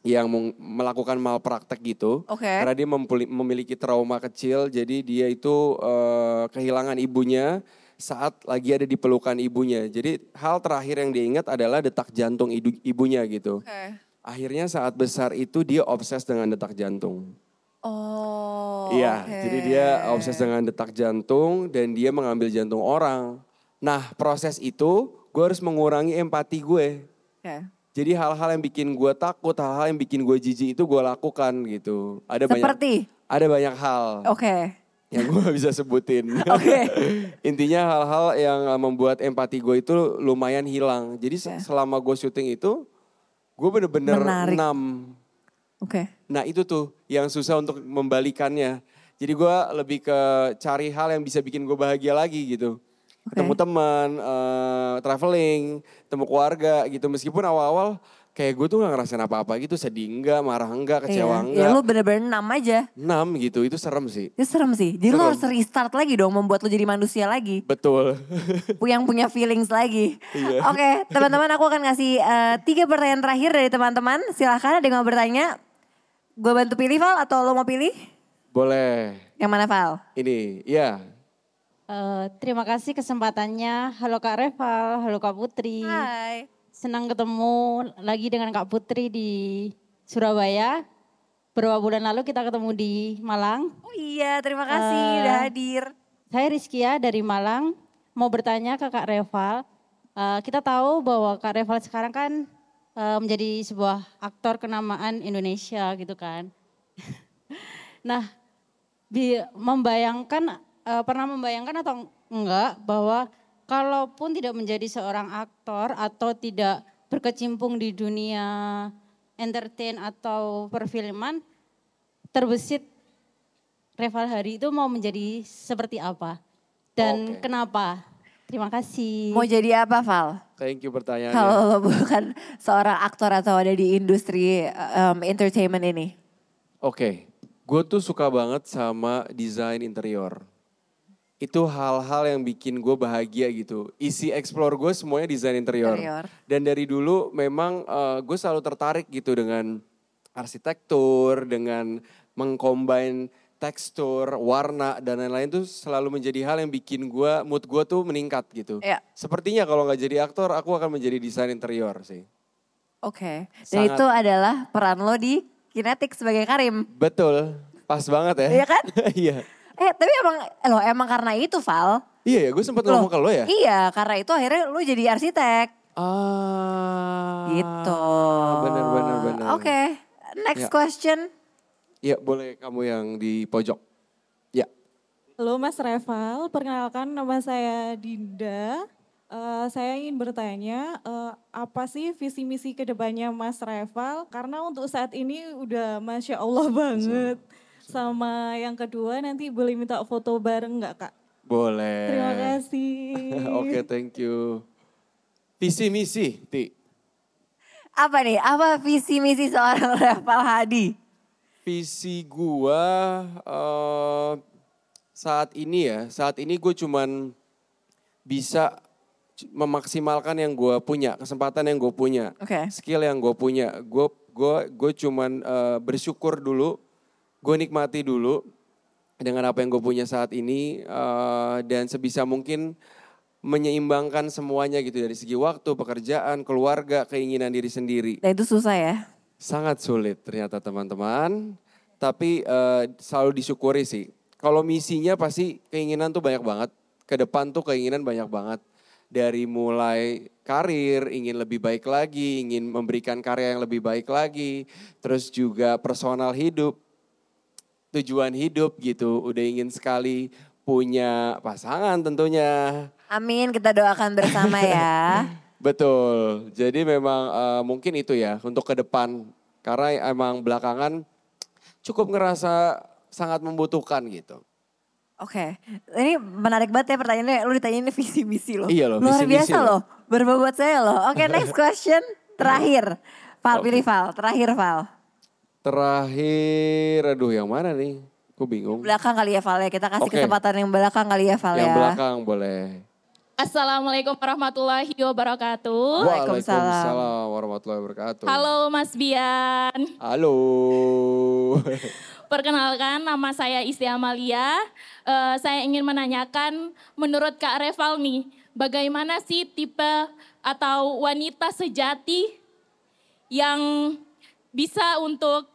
yang melakukan malpraktek gitu. Oke. Karena dia memiliki trauma kecil, jadi dia itu eh, kehilangan ibunya saat lagi ada di pelukan ibunya. Jadi hal terakhir yang dia ingat adalah detak jantung ibunya gitu. Akhirnya saat besar itu dia obses dengan detak jantung. Oh. Iya, oke. jadi dia obses dengan detak jantung dan dia mengambil jantung orang. Nah, proses itu gue harus mengurangi empati gue. Oke. Jadi hal-hal yang bikin gue takut, hal-hal yang bikin gue jijik itu gue lakukan gitu. Ada banyak Seperti? ada banyak hal. Oke. yang gue bisa sebutin. Oke. Intinya hal-hal yang uh, membuat empati gue itu lumayan hilang. Jadi Ya. selama gue syuting itu, gue bener-bener enam. Oke. Nah itu tuh yang susah untuk membalikannya. Jadi gue lebih ke cari hal yang bisa bikin gue bahagia lagi gitu. Ketemu teman, eh, traveling, ketemu keluarga gitu. Meskipun awal-awal kayak gue tuh gak ngerasain apa-apa gitu. Sedih enggak, marah enggak, kecewa Iya. enggak. Ya lu bener-bener enam aja. Enam gitu, itu serem sih. Itu serem sih. Jadi lu Serem. harus restart lagi dong membuat lu jadi manusia lagi. Betul. yang punya feelings lagi. Iya. Oke, teman-teman aku akan ngasih eh, tiga pertanyaan terakhir dari teman-teman. Silahkan ada yang mau bertanya. Gue bantu pilih Val atau lo mau pilih? Boleh. Yang mana Val? Ini, ya. Eh, terima kasih kesempatannya. Halo Kak Reval, halo Kak Putri. Hai. Senang ketemu lagi dengan Kak Putri di Surabaya. Beberapa bulan lalu kita ketemu di Malang. Oh iya, terima kasih Eh, udah hadir. Saya Rizkia dari Malang. Mau bertanya ke Kak Reval. Eh, kita tahu bahwa Kak Reval sekarang kan eh, menjadi sebuah aktor kenamaan Indonesia gitu kan. nah, membayangkan eh, pernah membayangkan atau enggak bahwa kalaupun tidak menjadi seorang aktor atau tidak berkecimpung di dunia entertain atau perfilman terbesit Reval Hari itu mau menjadi seperti apa dan Oke. kenapa? Terima kasih. Mau jadi apa Val? Thank you pertanyaannya. Kalau bukan seorang aktor atau ada di industri em, entertainment ini. Oke, gue tuh suka banget sama desain interior. Itu hal-hal yang bikin gue bahagia gitu. Isi explore gue semuanya desain interior. Interior. Dan dari dulu memang gue selalu tertarik gitu dengan arsitektur, dengan mengcombine tekstur, warna dan lain-lain tuh selalu menjadi hal yang bikin gue mood gue tuh meningkat gitu. Iya. Sepertinya kalau nggak jadi aktor, aku akan menjadi desain interior sih. Oke. Dan Sangat. itu adalah peran lo di Kinetic sebagai Karim. Betul, pas banget ya. Iya kan? Iya. Eh tapi emang lo emang karena itu Val. Iya ya, gue sempat ngomong ke lo ya. Iya, karena itu akhirnya lu jadi arsitek. Ah. Gitu. Bener bener bener. Oke, next Ya. question. Ya boleh kamu yang di pojok. Ya. Halo Mas Reval, perkenalkan nama saya Dinda. Eh, saya ingin bertanya, eh, apa sih visi misi ke depannya Mas Reval? Karena untuk saat ini udah Masya Allah banget. Sama yang kedua nanti boleh minta foto bareng nggak Kak? Boleh. Terima kasih. Oke, thank you. Visi misi, Ti. Apa nih? Apa visi misi seorang Reval Hadi? Visi gua eh, saat ini ya, saat ini gue cuman bisa memaksimalkan yang gue punya, kesempatan yang gue punya, Oke. skill yang gue punya. Gue gue gue cuman eh, bersyukur dulu, gue nikmati dulu dengan apa yang gue punya saat ini eh, dan sebisa mungkin menyeimbangkan semuanya gitu dari segi waktu, pekerjaan, keluarga, keinginan diri sendiri. Dan itu susah ya. Sangat sulit ternyata teman-teman. Tapi eh, selalu disyukuri sih. Kalau misinya pasti keinginan tuh banyak banget. Ke depan tuh keinginan banyak banget. Dari mulai karir, ingin lebih baik lagi, ingin memberikan karya yang lebih baik lagi. Terus juga personal hidup, tujuan hidup gitu. Udah ingin sekali punya pasangan tentunya. Amin, kita doakan bersama ya. Betul. Jadi memang eh, mungkin itu ya untuk ke depan. Karena emang belakangan cukup ngerasa sangat membutuhkan gitu. Oke, ini menarik banget ya pertanyaannya. Lu ditanya ini visi misi loh. Iya loh, Luar biasa loh. loh. Berbobot saya loh. Oke, next question. Terakhir. Val, Oke. pilih Val. Terakhir Val. Terakhir, aduh yang mana nih? Aku bingung. Belakang kali ya Val ya. Kita kasih Oke. kesempatan yang belakang kali ya Val Yang ya. belakang boleh. Assalamualaikum warahmatullahi wabarakatuh. Waalaikumsalam. warahmatullahi wabarakatuh. Halo Mas Bian. Halo. Perkenalkan nama saya Isti Amalia. Eh, saya ingin menanyakan menurut Kak Reval nih, bagaimana sih tipe atau wanita sejati yang bisa untuk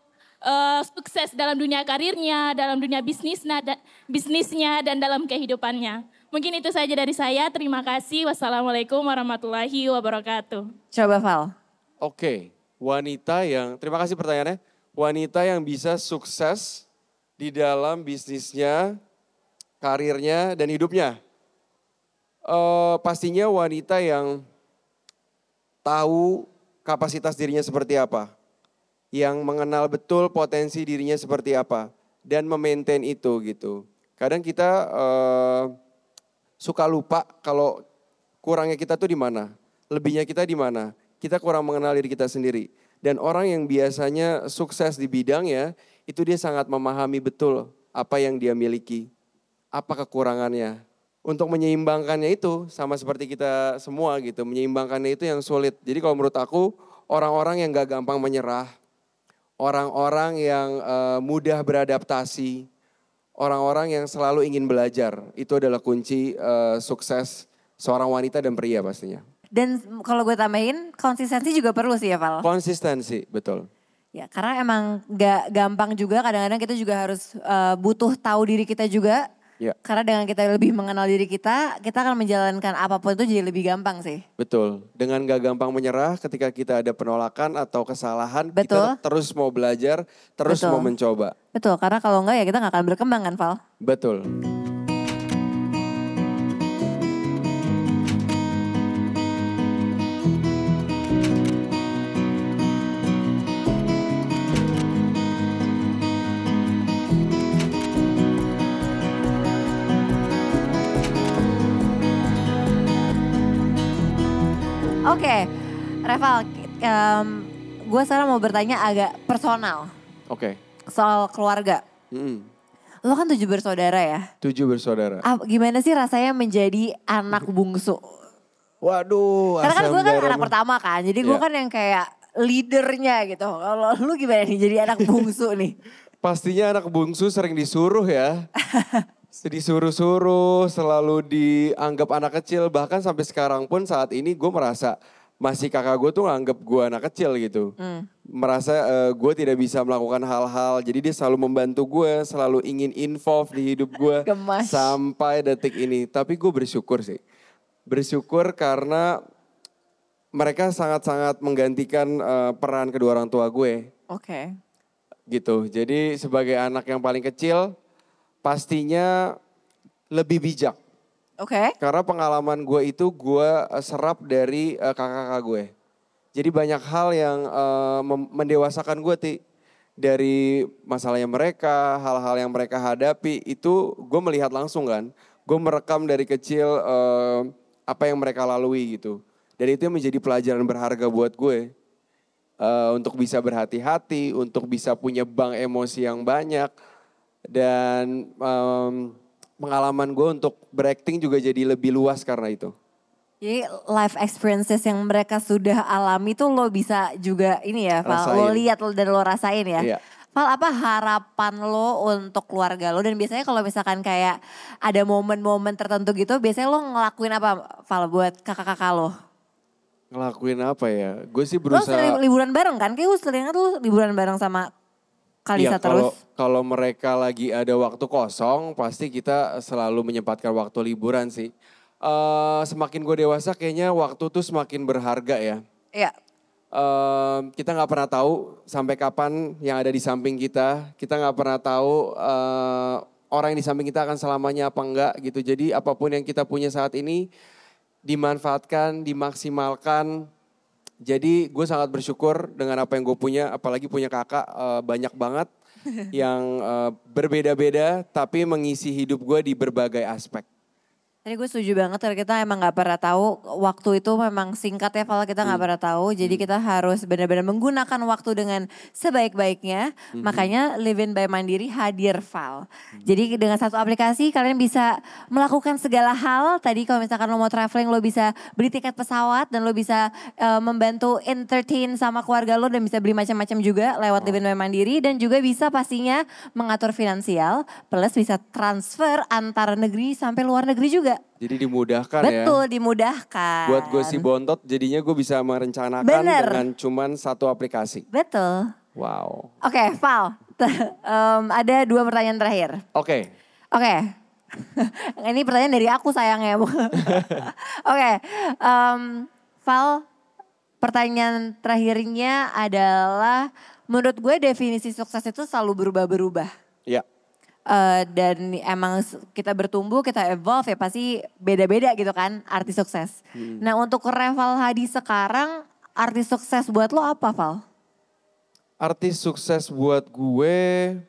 eh, sukses dalam dunia karirnya, dalam dunia bisnisnya, da- bisnisnya dan dalam kehidupannya. Mungkin itu saja dari saya. Terima kasih. Wassalamualaikum warahmatullahi wabarakatuh. Coba Val. Oke, wanita yang, terima kasih pertanyaannya. Wanita yang bisa sukses di dalam bisnisnya karirnya, dan hidupnya. Eh, pastinya wanita yang tahu kapasitas dirinya seperti apa. Yang mengenal betul potensi dirinya seperti apa. Dan memaintain itu gitu. Kadang kita eh, suka lupa kalau kurangnya kita tuh di mana. Lebihnya kita di mana. Kita kurang mengenal diri kita sendiri. Dan orang yang biasanya sukses di bidangnya, itu dia sangat memahami betul apa yang dia miliki. Apa kekurangannya. Untuk menyeimbangkannya itu sama seperti kita semua gitu. Menyeimbangkannya itu yang sulit. Jadi kalau menurut aku orang-orang yang gak gampang menyerah. Orang-orang yang eh, mudah beradaptasi. Orang-orang yang selalu ingin belajar. Itu adalah kunci eh, sukses seorang wanita dan pria pastinya. Dan kalau gue tambahin konsistensi juga perlu sih ya Val. Konsistensi, betul. Ya karena emang gak gampang juga kadang-kadang kita juga harus eh, butuh tahu diri kita juga. Ya. Karena dengan kita lebih mengenal diri kita, kita akan menjalankan apa pun itu jadi lebih gampang sih. Betul. Dengan gak gampang menyerah ketika kita ada penolakan atau kesalahan, Betul. kita terus mau belajar, terus Betul. mau mencoba. Betul, karena kalau enggak ya kita nggak akan berkembang kan Val. Betul. Oke, Reval, gue sekarang mau bertanya agak personal Oke. soal keluarga. Mm-mm. Lo kan tujuh bersaudara ya. Tujuh bersaudara. Ah, gimana sih rasanya menjadi anak bungsu? Waduh, Karena kan gue kan anak pertama kan, jadi gue Iya. kan yang kayak leadernya gitu. Kalau lu gimana nih jadi anak bungsu nih? Pastinya anak bungsu sering disuruh ya. Disuruh-suruh, selalu dianggap anak kecil. Bahkan sampai sekarang pun saat ini gue merasa masih kakak gue tuh nganggap gue anak kecil gitu. Hmm. Merasa eh, gue tidak bisa melakukan hal-hal. Jadi dia selalu membantu gue, selalu ingin involve di hidup gue. Gemas. Sampai detik ini. Tapi gue bersyukur sih. Bersyukur karena mereka sangat-sangat menggantikan eh, peran kedua orang tua gue Oke. gitu. Jadi sebagai anak yang paling kecil pastinya lebih bijak. Oke. Karena pengalaman gue itu gue eh, serap dari eh, kakak-kakak gue. Jadi banyak hal yang eh, mendewasakan gue ti dari masalahnya mereka, hal-hal yang mereka hadapi itu gue melihat langsung kan. Gue merekam dari kecil apa yang mereka lalui gitu. Dan itu yang menjadi pelajaran berharga buat gue. Eh, untuk bisa berhati-hati, untuk bisa punya bank emosi yang banyak. Dan em, pengalaman gue untuk berakting juga jadi lebih luas karena itu. Jadi life experiences yang mereka sudah alami tuh lo bisa juga ini ya, Val. Lo lihat dan lo rasain ya. Iya. Val, apa harapan lo untuk keluarga lo? Dan biasanya kalau misalkan kayak ada momen-momen tertentu gitu, biasanya lo ngelakuin apa, Val, buat kakak-kakak lo? Ngelakuin apa ya? Gue sih Lo sering berusaha. liburan bareng kan? Kayak gue sering lo liburan bareng sama Kalisa Iya, kalau terus. kalau mereka lagi ada waktu kosong, pasti kita selalu menyempatkan waktu liburan sih. Eh, semakin gue dewasa, kayaknya waktu tuh semakin berharga ya. Iya. Eh, kita nggak pernah tahu sampai kapan yang ada di samping kita. Kita nggak pernah tahu eh, orang yang di samping kita akan selamanya apa enggak gitu. Jadi apa pun yang kita punya saat ini dimanfaatkan, dimaksimalkan. Jadi gue sangat bersyukur dengan apa yang gue punya, apalagi punya kakak eh, banyak banget yang eh, berbeda-beda tapi mengisi hidup gue di berbagai aspek. Tadi gue setuju banget karena kita emang gak pernah tahu waktu itu memang singkat ya kalau kita Hmm. nggak pernah tahu. Jadi kita harus benar-benar menggunakan waktu dengan sebaik-baiknya. Hmm. Makanya Living by Mandiri hadir Val. Jadi dengan satu aplikasi kalian bisa melakukan segala hal. Tadi kalau misalkan lo mau traveling lo bisa beli tiket pesawat dan lo bisa eh, membantu entertain sama keluarga lo dan bisa beli macam-macam juga lewat Living by Mandiri dan juga bisa pastinya mengatur finansial plus bisa transfer antar negeri sampai luar negeri juga. Jadi dimudahkan ya. Betul, dimudahkan. Buat gue si bontot jadinya gue bisa merencanakan Bener. dengan cuman satu aplikasi. Betul. Wow. Oke, Val. Em, ada dua pertanyaan terakhir. Oke, Oke. Ini pertanyaan dari aku sayangnya. Bu. Oke. em, Val, pertanyaan terakhirnya adalah menurut gue definisi sukses itu selalu berubah-berubah. ya. Eh, dan emang kita bertumbuh, kita evolve ya pasti beda-beda gitu kan artis sukses. Nah untuk Reval Hadi sekarang artis sukses buat lo apa Val? Artis sukses buat gue.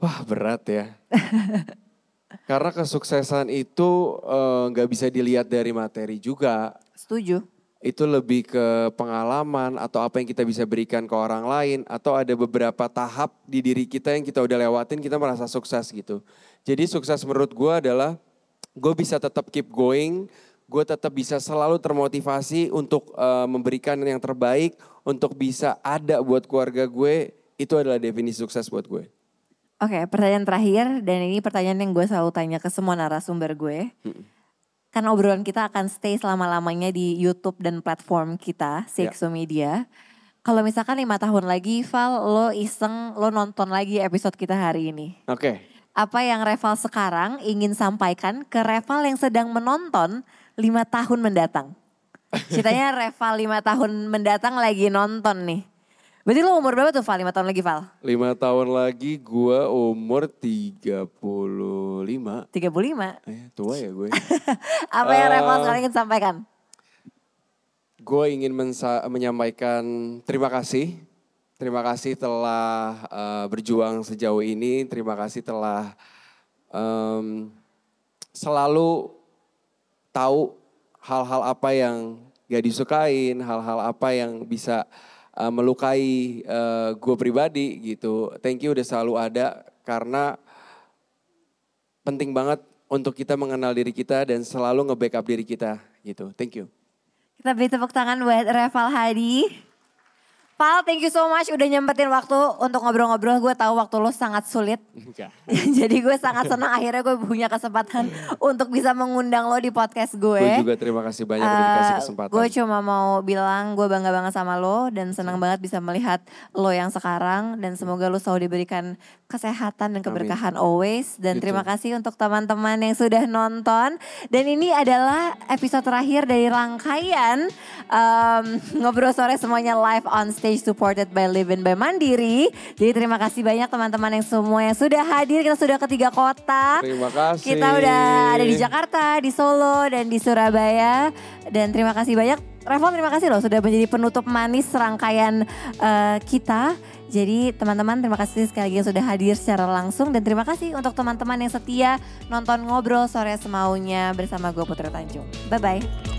Wah berat ya. Karena kesuksesan itu eh, nggak bisa dilihat dari materi juga. Setuju. Itu lebih ke pengalaman atau apa yang kita bisa berikan ke orang lain. Atau ada beberapa tahap di diri kita yang kita udah lewatin kita merasa sukses gitu. Jadi sukses menurut gue adalah gue bisa tetap keep going. Gue tetap bisa selalu termotivasi untuk eh, memberikan yang terbaik. Untuk bisa ada buat keluarga gue. Itu adalah definisi sukses buat gue. Oke pertanyaan terakhir dan ini pertanyaan yang gue selalu tanya ke semua narasumber gue. Kan obrolan kita akan stay selama-lamanya di YouTube dan platform kita, CXO Media. Kalau misalkan lima tahun lagi, Val, lo iseng, lo nonton lagi episode kita hari ini. Oke. Apa yang Reval sekarang ingin sampaikan ke Reval yang sedang menonton lima tahun mendatang? Ceritanya Reval lima tahun mendatang lagi nonton nih. Berarti lo umur berapa tuh Val, lima tahun lagi Val? Lima tahun lagi gue umur 35. 35. Eh, tua ya gue. Apa yang Reval Eh, sekarang ingin sampaikan? Gue ingin menyampaikan terima kasih. Terima kasih telah eh, berjuang sejauh ini. Terima kasih telah em, selalu tahu hal-hal apa yang gak disukain, hal-hal apa yang bisa eh, melukai gue pribadi gitu. Thank you udah selalu ada karena penting banget untuk kita mengenal diri kita dan selalu nge-backup diri kita gitu. Thank you. Kita beri tepuk tangan buat Reval Hadi. Val, thank you so much udah nyempetin waktu untuk ngobrol-ngobrol. Gue tahu waktu lo sangat sulit. Jadi gue sangat senang akhirnya gue punya kesempatan untuk bisa mengundang lo di podcast gue. Gue juga terima kasih banyak udah dikasih Eh, kesempatan. Gue cuma mau bilang gue bangga banget sama lo dan senang banget bisa melihat lo yang sekarang dan semoga lo selalu diberikan kesehatan dan keberkahan always dan Gitu. terima kasih untuk teman-teman yang sudah nonton dan ini adalah episode terakhir dari rangkaian em, ngobrol sore semuanya live on stage supported by Live In by Mandiri. Jadi terima kasih banyak teman-teman yang semua yang sudah hadir kita sudah ke tiga kota. Terima kasih. Kita udah ada di Jakarta, di Solo, dan di Surabaya. Dan terima kasih banyak. Reval terima kasih loh sudah menjadi penutup manis rangkaian eh, kita. Jadi teman-teman terima kasih sekali lagi yang sudah hadir secara langsung. Dan terima kasih untuk teman-teman yang setia nonton ngobrol sore semaunya bersama gue Putri Tanjung. Bye-bye.